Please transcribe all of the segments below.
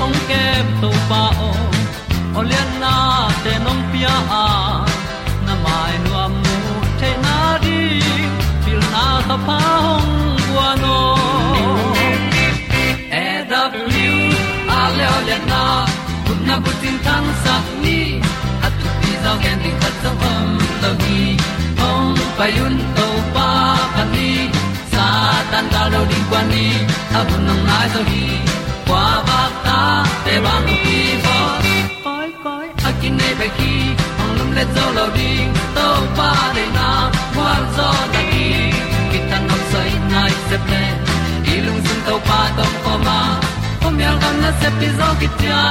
hong kem to pa o olian na te nong pia à, a na mai nu amu te na di pil na ta pa hong bua no e da blue a le le na kun na bu tin tan sa ni. At tu pi zo gen di khat zo om lo gi hong pa yun to pa pa ni. Sa tan da lo di kwa ni. A bu nong lai zo gi qua ba ta te bang ki bo koi koi a kin nei pe ki hong lum le zo lo di to pa de na kwa zo da ki ki tan nok sai nai se ple ilung sun to pa to ko ma. Mi yal gam na se pi zo ki tia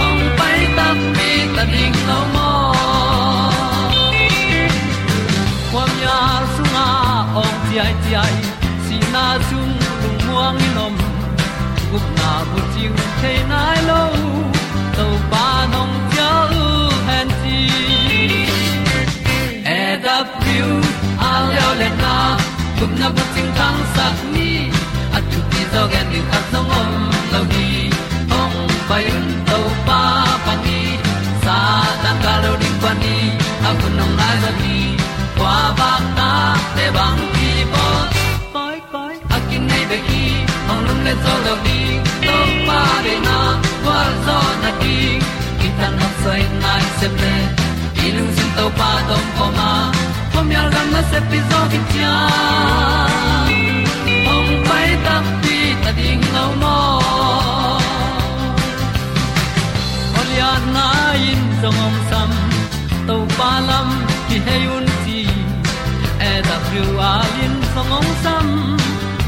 hong pai ta mi ta ding lo mo kwam su na ong ti ai ti ai si na zum lung muang ni nom gup na bu ting te nai lo to pa nong pia u han ti e da pru a leo le na gup na bu ting tang sat ni at tu ti zo gen ni khat song om lo ni ong pai un to pa pa ni sa tan ga lo ding pa ni a bu nong lai za ni ba ta te bang ki bo le zo lo di to pa de na kwa zo na ti ki ta na sai nai se ple lu sin to pa to ko ma ko mi al gam na se pi zo ki tia ong pai ta pi ta ding lo mo Olia na in song ngom sam to pa lam ki he yun ti e da thru a in song ngom sam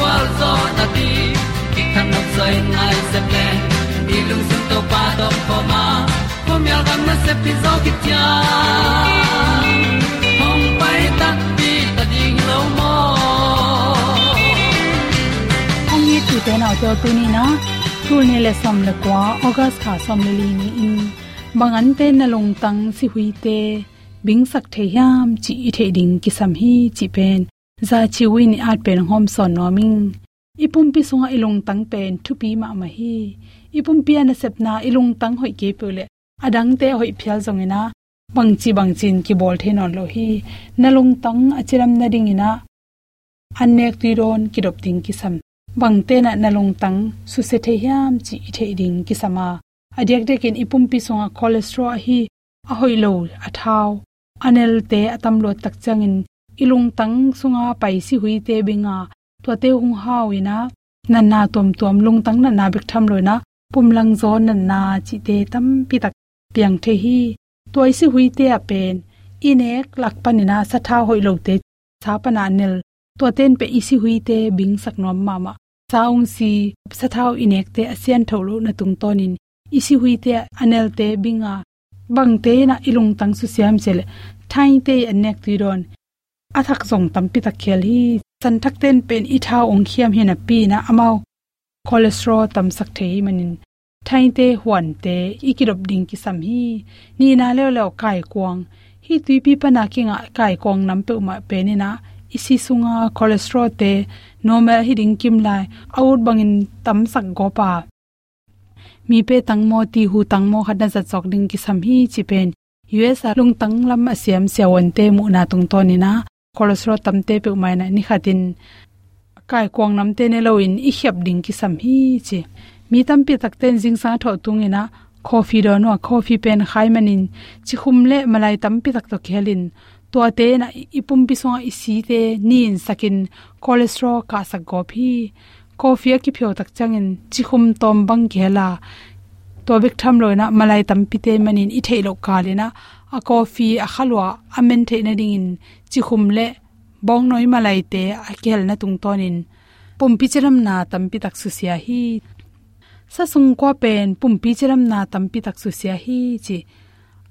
wa zo na ti ki kan nok sai nai se ple ni lung sun to pa to pa ma. Ko mi al gam na se pi zo ki tia hong pai ta ti ta ding lo mo ong ni tu te na to tu ni na tu ni le som le kwa august ha som le li ni in bangan te na long tang si hui te bing sak the yam chi i the ding ki sam hi chi pen za chi wi ni at pen hom son no ming. Ipum pi sunga ilung tang pen thu pi ma ma hi. Ipum pi ana sep na ilung tang hoi ke pule adang te hoi phial zong ina. Bangchi bangchin ki bol the non lo hi. Na lung tang achiram na ding ina. Anek ti ron ki dop ting ki sam. Bangte na na lung tang su se the hiam chi i the ding ki sama. Adyak de ken ipum pi sunga cholesterol hi. A hoi lo a thau. Anel te atam lo tak changin ilung tang sunga pai si hui te binga. To te hung hawina nan na tom tom lung tang na na bek tham loina pumlang zo nan na chi te tam pi tak piang the hi. Toy si hui te a pen. Inek lak panina sa tha hoi lo te. Cha pana nel. To ten pe isi hui te bing sak nom mama saung si sa thau inek te asian tholo na tung tonin isi hui te anel te binga. Bang te na ilung tang su siam chele thai te anek ti ron athak zong tampi ta khel hi san thak ten pen i tha ong khiam hina pi na amao. Cholesterol tam sak thei manin. Thain te, huan te, ikirop ding ki sam hi. Ni na le le kai kwang. Hi tui pi pa na kinga kai kwang nam pe ma pe ni na. Isi sunga cholesterol te, normal hi ding kim lai. Out bangin tam sak go pa. Mi pe tang mo, ti hu tang mo khadna za chok ding ki sam hi chi pen. Us a lung tang lam a siam siawon te mu na tung to ni na cholesterol tam te pe mai na ni khatin kai kwang nam te ne loin i hyap ding ki sam hi chi. Mi tam pi tak ten jing sa tho tung ina coffee do no coffee pen khai manin. Chi khum le malai tam pi tak to khelin. To te na ipum pi so i si te nin sakin cholesterol ka sak go phi coffee ki phyo tak changin chi khum tom bang khela to bek tham loina malai tam pi te manin i theilo ka le na. A coffee, a khalwa amen the na ding in chi khum le, bong noi malai te, a kel na tung tonin pum pi chiram na tam pi tak su sia hi. Sa sung ko pen, pum pi chiram na tam pi tak su sia hi chi.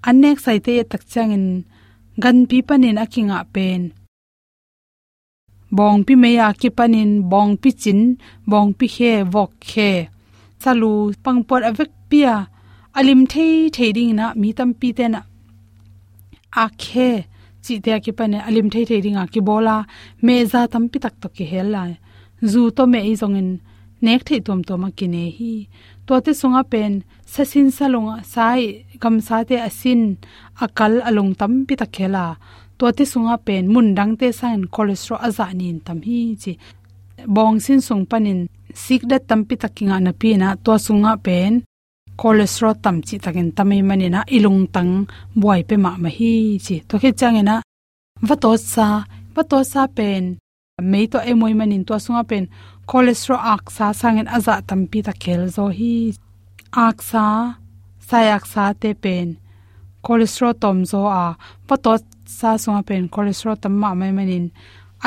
Anek sai te tak changin gan pi panin akinga pen. Bong pi meya ki panin, bong pi chin, bong pi khe, vok khe salu pangpot avek pia. Alim thei thei ding na, mi tam pi te na. A khe, chi te ki pane alim thei thei a ki bola. Me za tam pi tak to ki hel la. Zu to me i zongin nek thei tom to ma ki ne hi. To te sunga pen sasin salunga sai e, gam sa te asin akal along tam pi tak khela to te sunga pen, mun dang te sain cholesterol aza nin tam hi, chi. Bong sin sung panin sikda tampi takinga na pi na to sunga pen, cholesterol tam chi takin tamai manina ilung tang buai pe ma ma hi chi. To khe changena va to sa, va to sa pen, mei to emoi manin to sunga pen, cholesterol ak sa sangen aza tampi ta khel zo hi. Ak sa sayak sa te pen, cholesterol tom zo a, va to sa sunga pen, cholesterol tam ma mai manin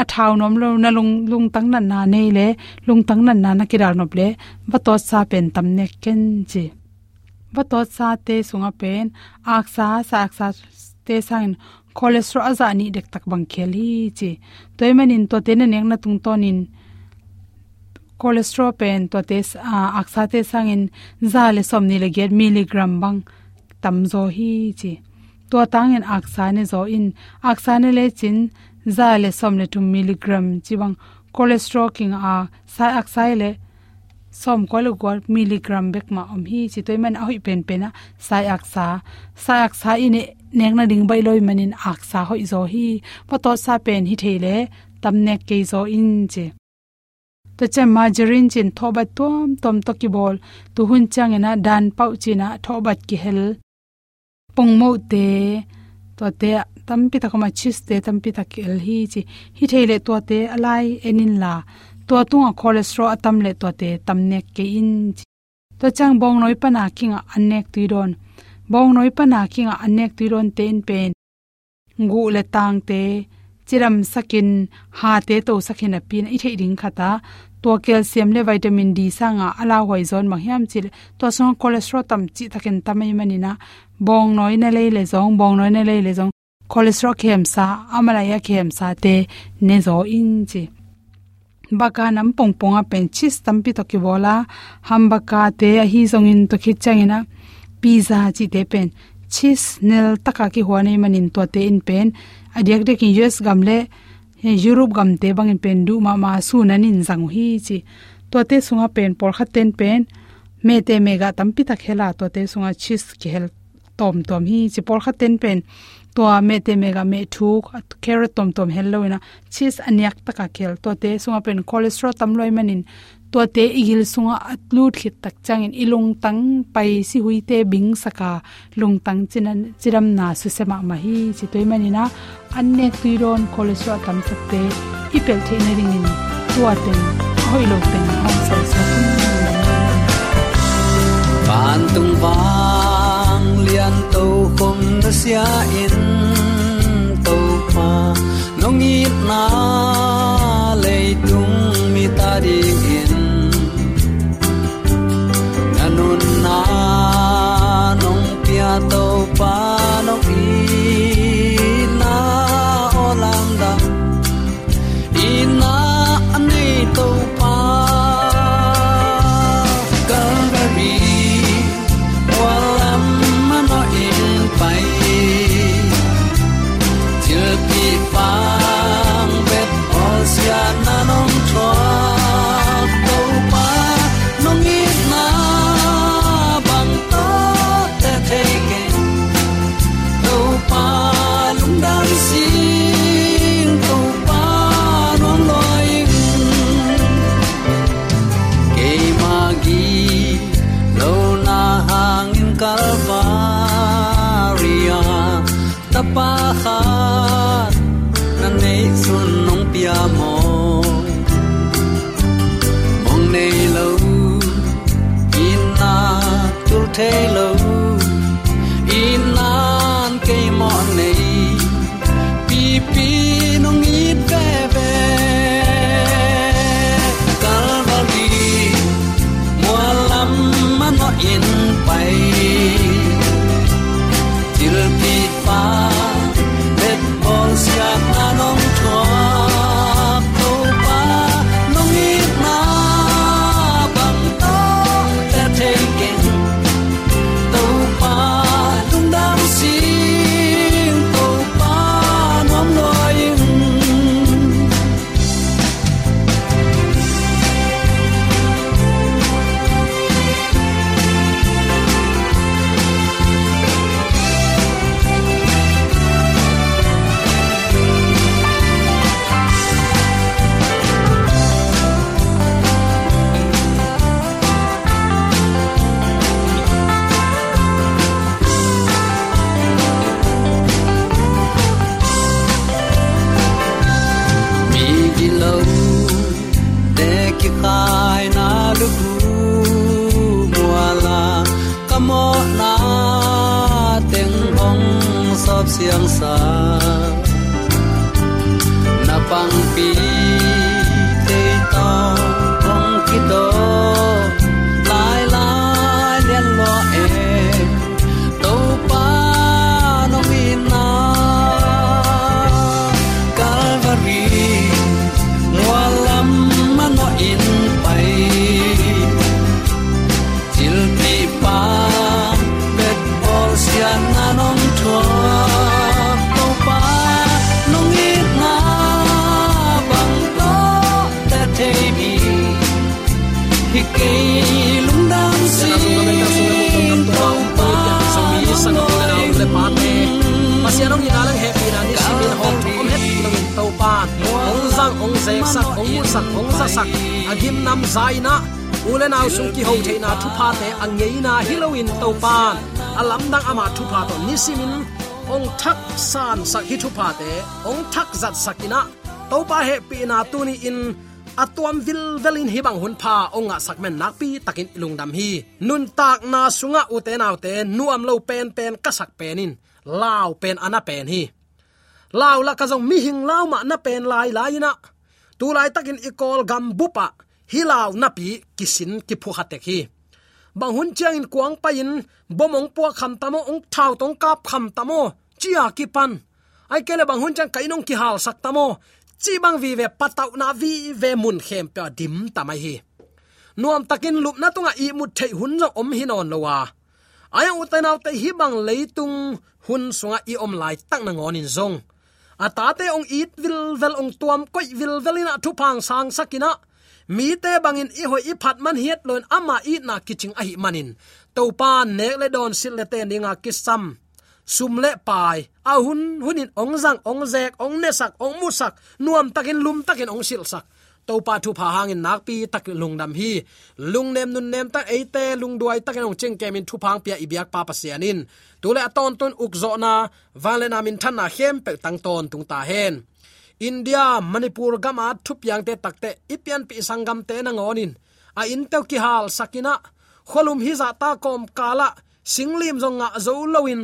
a thau nom lo na lung lung tang nan na nei le lung tang na na na kiral nop le ba to sa pen tam ne ken chi ba to sa te sunga pen ak sa sa ak sa te sang cholesterol aza ni dek tak bang khel hi chi toy manin to te ne nek na tung tonin cholesterol pen to te ak sa te sangin za le som ni le get milligram bang tam zo hi chi to tangin ak sa ne zo in. Ak sa ne le chin za le som le 2 milligram chibang cholesterol king a sai ak sai le som ko lu gol milligram bek ma om hi, chi toy man a hoi pen pen a, sai ak sa. Sai ak sa ine nek na ding bai loi manin ak sa hoi zo hi. Pa sa pen hi thele tam nek ke zo in che. To che margarine chin thobat tom tom to ki bol. Tu hun chang ena dan pau china thobat ki hel. Pong mo te, to te tam pi ta chis te tam pi ta el hi chi hi theile to te alai enin la to tunga cholesterol atam le to te tam nek ke in to chang bong noi pana kinga anek tuiron bong noi pana kinga anek tuiron ten pen ngu le tang te chiram sakin ha te to sakin a pin i thei ding khata to calcium le vitamin d sanga ala hoi zon ma hiam chil to song cholesterol tam chi takin tamai manina bong noi na le le zong bong noi na le le zong cholesterol khem sa amalaya khem sa te ne zo in chi baka nam pong pong a pen chis tampi to ki bola ham baka te a hi zong in to khit changina, pizza chi te pen, chis nel taka ki huane manin to te in pen, adiak de ki us gamle europe eh, gam te bang in pen du ma ma su nanin zang hi chi to te sunga pen, por kha ten pen, me te mega tampi ta khela to te sunga chis ki hel tom tom hi chi por kha ten pen to me te mega me thu carrot tom tom hello ina chis anyak taka khel to te sunga pen cholesterol tam loi manin. To te igil sunga atlut khit tak changin. Ilung tang pai si hui te bing saka. Lung tang chinan, chiram na su sema ma hi chi toy manina. Anne tuiron cholesterol tam sakte ipel the na ringin. Tuaten hoilo ten hom sa sa. Ban tung vang lian to khom na sia in to pa nong i na le tung mi ta ding in nanun na nong pia to toy. To ong zang ong zek sak ong mu sak ong za sak agim nam zaina ulen aw sung ki ho theina thu pha te angeina hilowin to pan alam dang ama thu pha to nisimin ong thak san sak hi thu pa te ong thak zat sakina to pa he pi na tu ni in atuam vil velin hi bang hun pha onga sakmen nak pi takin lungdam hi nun tak na sunga ute naw te nuam lo pen pen kasak penin lao pen ana pen hi lao la ka jong mi hing lao ma na pen lai lai na. Tu lai takin ikol gam bupa hi lao na pi kisin ki phu hatek hi bang hun chiang in kuang pa in, bomong pu kham tamo ong thau tong kap kham tamo chia ki pan. Ai kele bang hun chang kainong ki hal sak tamo chi bang vi ve patau na vi ve mun khem pa dim tamai hi. Nuam takin lup na tunga i mut thei hun zo om hin on lowa. Aya utainaw te hi bang leitung hun sunga i om lai tak na ngon in zong ata te ong it vil vel ong tuam koi vil velina thu pang sang sakina. Mi te bangin i hoi i phat man hiet loin ama i na kiching a hi manin. To pa ne le don sil le te ninga kisam. Sum le pai. A hun, hunin ong zang, ong zek, ong ne sak, ong mu sak. Nuam takin lum takin ong sil sak to pa thu pha hangin nak pi tak lung dam hi. Lung nem nun nem ta ei te, lung duai tak nong cheng kemin thu phang pia ibyak pa pasianin tule aton ton uk zo na valena min than na hem pe tang ton tung ta hen. India, manipur, gama thup yang te takte ipian pi sangam te na ngonin a in te ki hal sakina, kholum hi za ta kom kala, singlim zonga zo lowin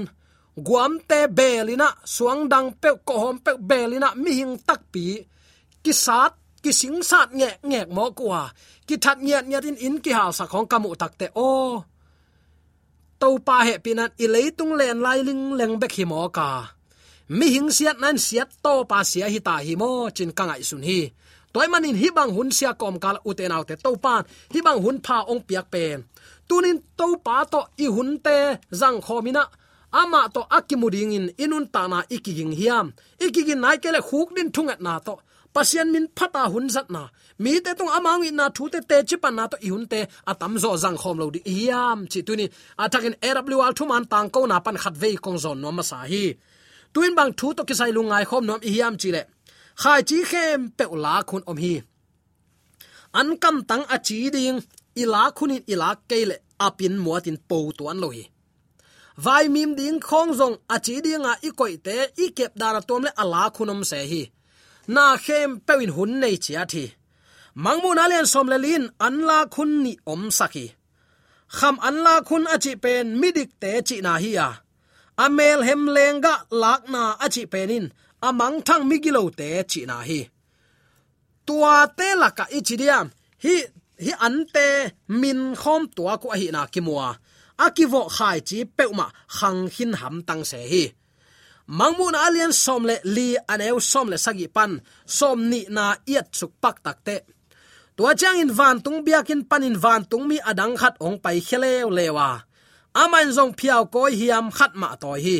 guam te belina, suang dang pe ko hom pe belina, mi hing tak pi. Ki sat ki sing sat nge nge mo kwa ki that nyat nyat in in ki hal sa khong kamu takte o to pa he pinan i leitung len lai ling leng bek hi mo ka mi hing siat nan siat to pa sia hi ta hi mo chin kangai sun hi. Toy manin hi bang hun sia kom kal uten autte to pan hi bang hun pha ong piak pen tunin to pa to i hun te zang khomina ama to akimuding in, inun tana ikiging hiam. Ikigin nai kele khuk din thungat na to pasian min phata hun zat na. Mi te tung amang in na thu te te chi pan na to i hun te atam zo zang khom lo di hiam chi tunin atakin awl thu man tang ko na pan khat ve kong zon no ma sa hi. Tuin bang thu to kisai lungai khom nom i hiam chi le. Khai chi khem pe la khun om hi. An kam tang a chi ding ila khunin ila kele apin muatin po tuan lo hi. Vai mim ding khong zong a chi dinga i koi te, i kep dana tom le ala khunom se hi. Na khem pewin hun nei chia thi mangmu na len som le lin an la khun ni om saki kham an la khun a chi pen midik te chi na hi ya amel hem lenga lak na a chi penin amang thang migilo te chi na hi tua te laka ichidiam hi hi ante min khom tua ko hi na kimwa akivo khai chi peuma khang hin ham tang se hi mangmun alian som le li aneu som le sagi pan, som ni na iat chuk pak tak te. Tua chang in van tung biakin panin van tung mi adang khat ong pai kheleu lewa. Aman zong phiao koi hiam khat ma toy hi.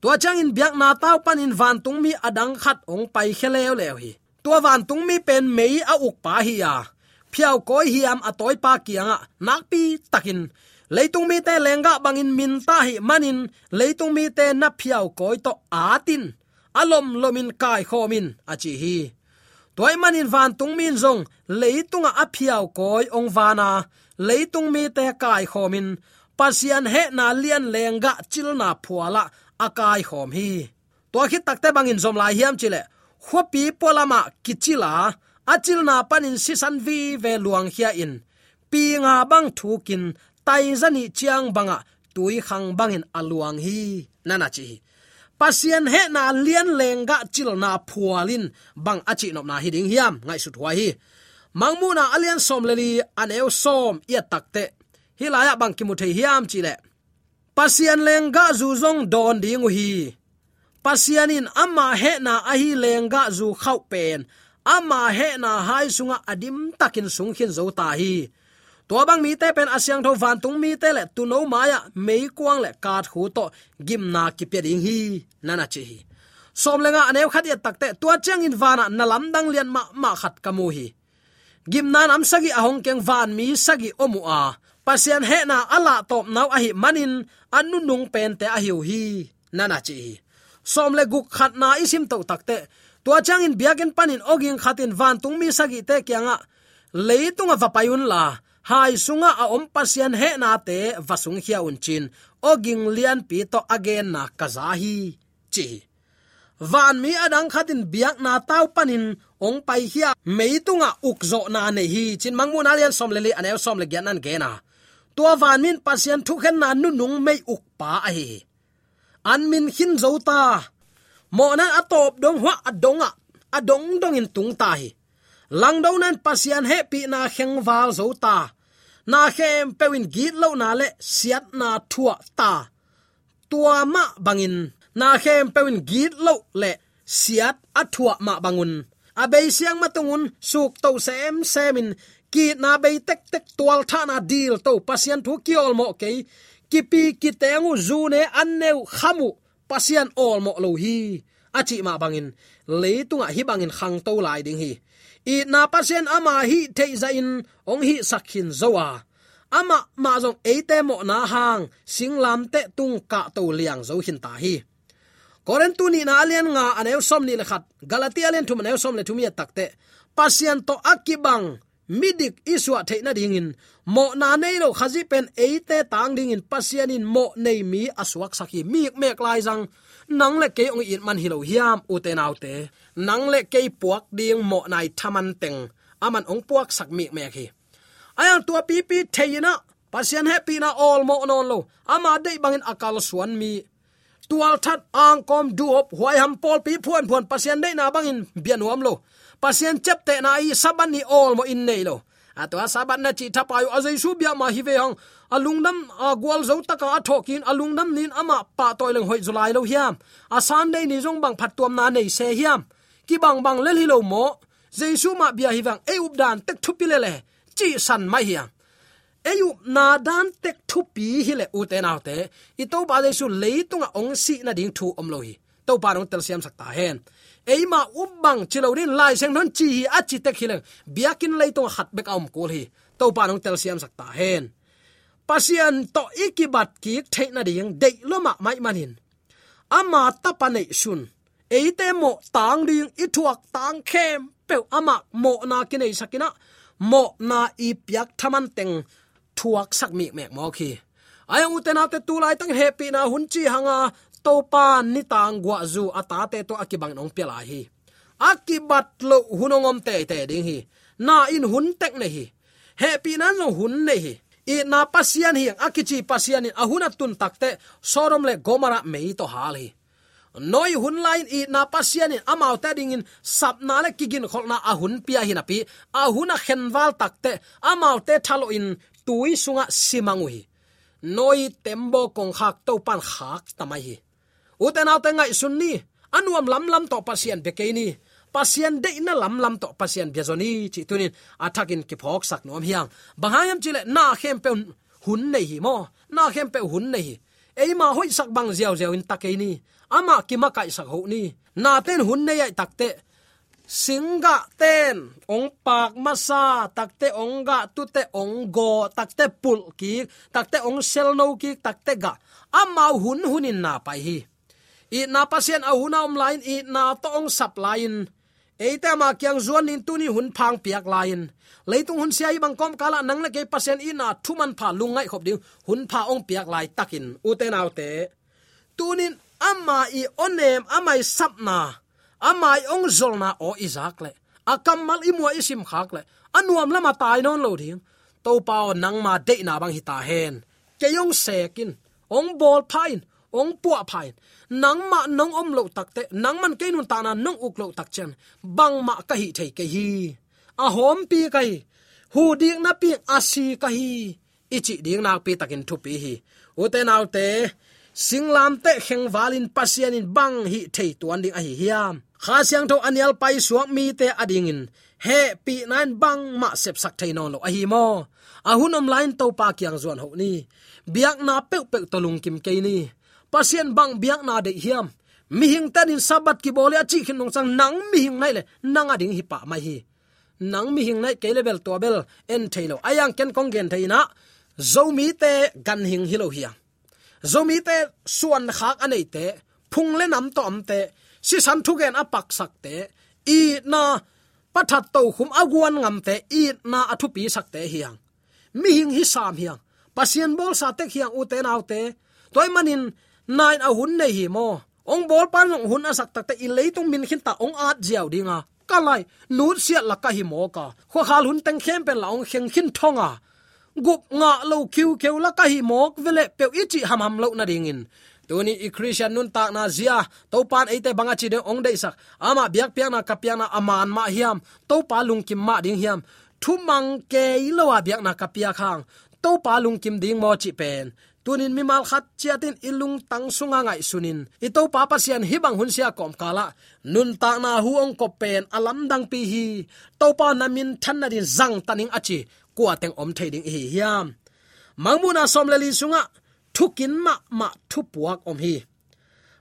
Tua chang in biak na tau panin van tung mi adang khat ong pai kheleu lew hi. Tua van tung mi pen mei a uk pa hi ya. Phiao koi hiam atoi pa kianga nak pi takin leitung mi te lenga bangin min ta hi manin. Leitung mi te na phiao koi to atin alom lomin kai khomin achi hi. Toy manin van tung min zong, leitunga a phiao koi ong vana. Leitung mi te kai khomin. Pasian he na lian lenga chilna phuala akai khom hi. To khit takte bangin zom lai hiam chile. Khopi polama kichila achil na panin sisan vi ve luang hia in. Pi nga bang thukin tai zani chiang banga, tui khang bangin aluang hi, nana chi pasien he na lian lenga chil na phualin bang achi nop na hiding hiam, ngai su thwa hi. Mangmu na alian som leli aneu som ya takte hilaya bang kimu thei hiam chi le. Pasien lenga zu zong don ding hi. Pasianin amma he na ahi lenga zu khau pen. Amma he na hai sunga adim takin sung khin zo ta hi to bang mi te pen asyang tho van tung mi te le tu no maya mei kwang le ka hu to, gim na ki pe ding hi nana chi hi. Som lenga anew khat ya takte tua chang in vana nalam dang lian ma ma khat kamu hi. Gim nan am sagi ahong keng van mi sagi omu a. Pasian he na ala top nau a hi manin anu nung pen te a hiu hi nana chi som le guk khat na isim to takte tua chang in biagen panin ogin khatin van tung mi sagi te kyanga leitunga vapayun la hai sunga a om pasian he na te vasung hia un chin oging lian pi to again na kazahi. Chi. Van mi adang khatin biak na tau panin. Ong pai hia meitunga ukzo na ne hi. Chin mangmu na lian som le le anel som le gyanan ge na. Tua van min pasian thu khen na nu nung mei uk pa a hi. An min hin zo ta. Mo na atop dong hwa adonga adong dong in tung ta hi. Lang do nan pasian he pi na kheng wal zo ta na khem pewin git lo na le siat na thua ta. Tua ma bangin. Na khem pewin git lo le siat athua ma bangun. Abei siang matungun suk to sem semin. Ki na bei tek tek tual tha na deal to pasian thu kiol mo ke. Kipi ne an anneu khamu, pasian ol mo lo hi. Achi ma bangin. Leitunga hi bangin khang to lai ding hi i na pasien ama hi theiza in ong hi sakhin zowa. Ama ma zong eite mo na hang singlam te tung ka to liang zo hin ta hi. Koren tu ni na alian nga anew som ni le khat galatia len thum anew som le thumia takte. Pasien to akibang midik iswa theina dingin. Mo na nei lo khazi pen eite tang dingin. Pasien in mo nei mi aswak saki mi mek lai jang nang le ke ong in man hilo hiam u te nau te nang le ke puak ding mo nai thaman teng. Aman ong puak sak mi me khi. Ayang tua pi pi theina pasian happy na all mo non lo. Ama dei bangin akal suan mi. Tual that ang kom du hop huai ham pol pi phuan phuan pasian dei na bangin bian wam lo. Pasian chep te na i saban ni all mo in nei lo. Atwa saban na chi thapayu azai su bia ma hi ve hang alungnam a gwal zo taka a thokin alungnam nin ama pa toileng hoi zulai lo hiam. A sunday ni jong bang phat tuam na nei se hiam ki bang bang lel hi lo mo, jesu ma bia hi wang e up dan tek thu pi le le, chi san mai hiam eyu na dan tek thu pi hi le u te naw te, i to ba jesu leitunga ong si na ding thu om lo hi. To pa nong tel siam sakta hen. Eima ubang chilorin lai seng non chi hi achi tek hi hileng biakin leitung hat bek om kol hi. To pa nong tel siam sakta hen. Pasian to ikibat ki theina ding, dei loma mai manin ama tapane sun eite mo, tang ding i thuak tang khem pe ama mo na kinai sakina, mo na i piak thaman teng, thuak sak mi mek mo khi. Ayang uten te tu lai tang happy na hun chi hanga to pa ni tang gwa zu ata te to akibang nong pela hi. Akibat lo hunongom te te ding hi. Na in hun tek ne hi. Happy na no hun ne hi. I na pasian hi, akichi pasian in ahuna tun takte sorom le gomara mei to hal hi noi hun line i na pasian in amau ta ding in sap na le kigin khol na a hun pia hi na pi. Ahuna khenwal takte amau te thalo in tui sunga simangui noi tembo kong khak to pan khak tamai hi. Uten autte ngai sunni anuam lam lam to pasian be ke ni. Pasian de na lam lam to pasian biazoni chi tunin athakin ki phok sak nom hiang. Bangayam chile na khem pe hun nei hi mo. Na khem pe hun nei ei ma hoi sak bang ziaw ziaw in takei ni ama kima kai sak ho ni. Na ten hun nei ai takte singa ten, ong pak masa takte onga tute ongo takte pul ki takte ong sel no ki takte ga. Ama hun hunin na pai hi. I na pasien a hun om line i na to ong sap line eita ma kyang zuan tu tuni hun phang piak lain. Leitung hun sia bang kom kala nang le ke pasien ina thuman pha lungai khop ding. Hun pha ong piak lai takin. Uten autte tunin ama i onem amai sapna amai ong zolna, o izak le akamal imwa isim khak le anuam lama tai non lo ding. To pao nang ma de na bang hita hen. Ke yong sekin, ong bol phain, ong puwa phain. Nang ma nong om lo takte nang man ke nun ta na nong uk lo tak chen. Bang ma ka hi thei ke hi. A hom pi kai hu ding na pi asi ka hi. Ichi ding na pi takin thu pi hi. Ute nau te singlam te kheng valin pasian in bang hi thei tuan ding a hi hiam. Kha siang tho anial pai suak mi te ading in. He, pi nan bang ma sep sak thei non lo a hi mo. A hunom lain to pa kyang zuan ho ni. Biak na pe pe to lung kim ke ni. Pasien bang biak na de hiam. Mi hing tan in sabat ki bole achi khin nong sang nang mi hing nai le nang ading hi pa mai hi. Nang mi hing nai ke level to bel en thailo ayang ken kong gen thaina zomi te gan hing hilo hiang zomi te suan khak anei te, phung le nam to am te, si san thu gen apak sak te, i na pathat to khum aguan ngam te, i na athu pi sak te hiang. Mi hing hi sam hiang. Pasien bol sa te hiang u te nau te, toy manin nine a hun nei hi mo. Ong bol pan ong hun asak tak te, i leitung min khin ta ong at jiao dinga. Kalai nu sia la ka hi mo ka. Kho khal hun teng khem pen la ong kheng khin thonga gup nga lo kiu kiu la ka hi mok vele pe ichi ham ham lo na ding in. Tuni i christian nun tak na zia to pan ate banga chi de ong dei sak. Ama biak piang na kapiang na aman ma hiam to pa lung kim ma ding hiam. Thu mang ke lo wa biak na kapia khang to pa lung kim ding mo chi pen. Tunin mi mal khat chiatin ilung tang sunga ngai sunin. Ito papa sian hibang hun sia kom kala nun ta na huong ko pen, alam dang pi hi. To pa namin than na din zang taning achi kwa teng om thading hi hiam. Mangmuna som le li sunga thukin ma ma thu puak om hi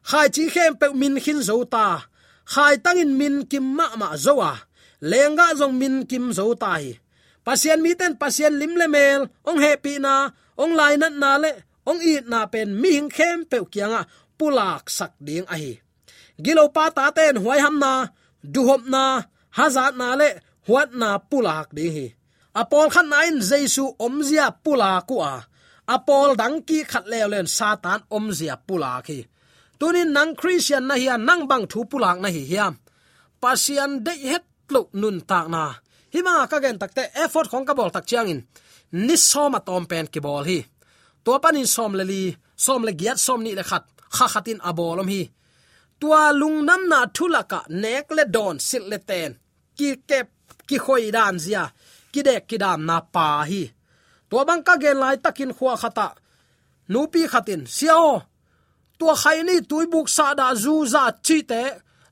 khai chi khem pe min khin zo ta, khai tangin min kim ma ma zo a à. lenga zong min kim zo ta hi pasien mi ten pasien lim le mel ong happy na ong lai na na le ong i na pen mi hing khem pe kyanga pulak sak ding a hi gilo pa ta ten huai ham na, du hop na hazat na le huat na pulak ding hi apol khan nain jesu omzia pula ku a. Apol dang ki khat le len satan omzia pula ki. Tunin nang christian na hian nang bang thu pulak na hi hiam pasian de het lo nun tak na. Hima ka gen takte effort khong ka bol tak chiang in. Ni som atom pen ki bol hi. To panin som le li, som le giat som ni le khat, kha khatin abolom hi. Tua lung nam na thulaka nek le don sil le ten. Ki kep, ki khoi dan zia ki kidam na pa hi to bang ka gen lai takin khuwa khata. Nupi khatin siao tua khai ni tui buk sa da zu za chi te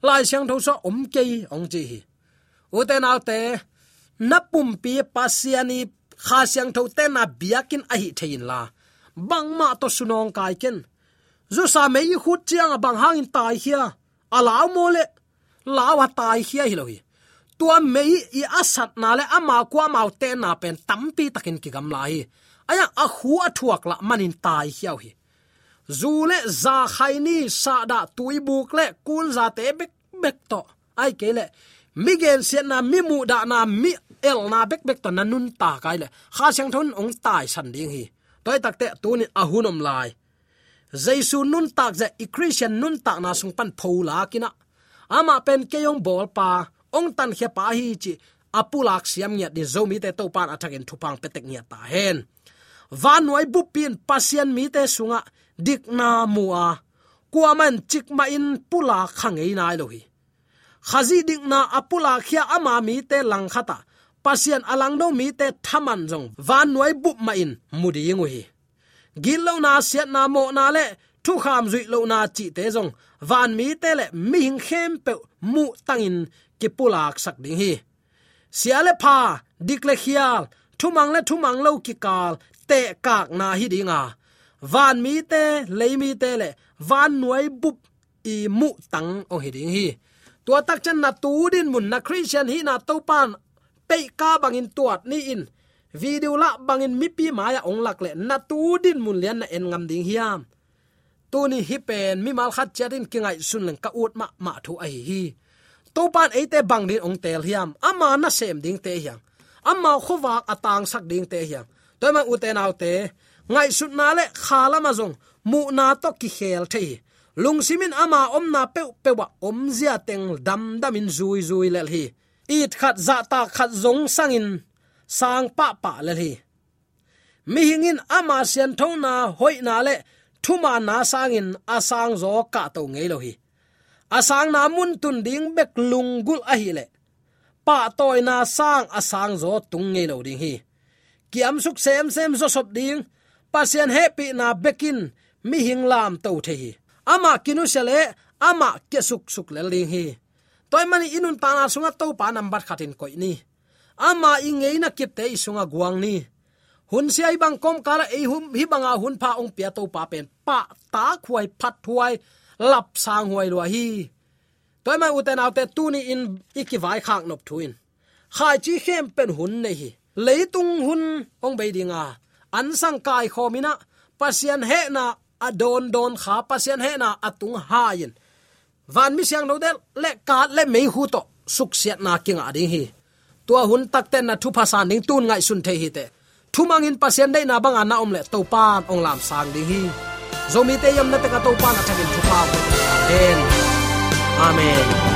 lai siang tho so om ke ong chi hi u te nau te na pum pi pasiani kha siang tho te na biakin a hi thein la. Bang ma to sunong kai ken zu sa mei khut chiang bang hang in tai hia. Alaw mole lawa tai hia hi lo hi tua mei i asat na le ama kwa mau te na pen tampi takin ki gam lai aya, a khu a thuak la manin tai hiau hi. Zule za khaini sa da tui buk le kun za te bek bek to. Ai ke le migen se na mi mu da na mi el na bek bek to na nun ta kai le. Kha siang thon ong tai san ding hi. Toy takte tunin ahunom lai. Jaisu nun tak za i christian nun tak na sung pan phola kina ama pen keyong bol pa ong tan khe pa hi chi, apulak siam nya din zomi te to pan athakin thupang petek nya ta hen. Van noi bu pin pasien mi te sunga, dik na mua kuaman chik ma in pula khangei nai lohi khazi dik na apula khia ama mi te lang khata pasien alang do mi te thaman jong van noi bu ma in mudi ngu hi. Gil na siat na mo na le, thu kham zui lo na chi te jong van mi te le mi hing khem pe mu tangin kipulak sak ding hi. Siale pha dikle khial, thumang le thumang lo ki kal, te kak na hi dinga. Van mi te le mi te le, van nuai bup, i mu tang o hi ding hi. Tua tak chan na tu din mun na christian hi na to pan, pe ka bangin tuat ni in. Video la bangin mi pi maya ong lak le, na tu din mun lian na en ngam ding hiam. Tu ni hi pen mi mal khat chatin kingai sun leng ka ut ma ma thu ai hi topan pan e bang din ong tel hiam. Ama na sem ding te hiang ama khowa atang sak ding te hiang toy ma u te te, ngai sut na le khala ma zong, mu na to ki khel thei. Lung simin ama om na pe pe wa om zia teng dam dam in zui zui lel hi. It khat za ta khat zong sangin, sang pa pa lel hi. Mi hingin ama sian thona hoi na le thuma na sangin, asang zo ka to ngei lo hi asang na mun tun ding bek lungul a hi le. Pa toy na sang asang zo tung ngei lo ding hi. Kiam suk sem sem zo sop ding, pasien happy na bekin, mi hing lam to the hi. Ama kinu sele ama ke suk suk le ling hi. Toy mani inun ta na sunga to pa number khatin koi ni. Ama ingei na kip te isunga guang ni. Hun si ai bang kom kala ei hum hi banga hun pha ong pia to pa pen. Pa ta khuai phat thuai lap sang huai lo hi toy mai uten autte tu ni in ikiwai khak nop thuin khai chi khem pen hun nei hi leitung hun ong be dinga an sang kai khomina pasian he na adon don kha pasian he na atung hayin van mi siang no del le ka le mei hu to suk siat na kinga ding hi tua hun tak ten na thu phasan ding tun ngai sun the hi te thu mangin pasien dei na bang ana om le to pan ong lam sang ding hi zomi te yam na te ka to pan athakin thu pa amen. Amen.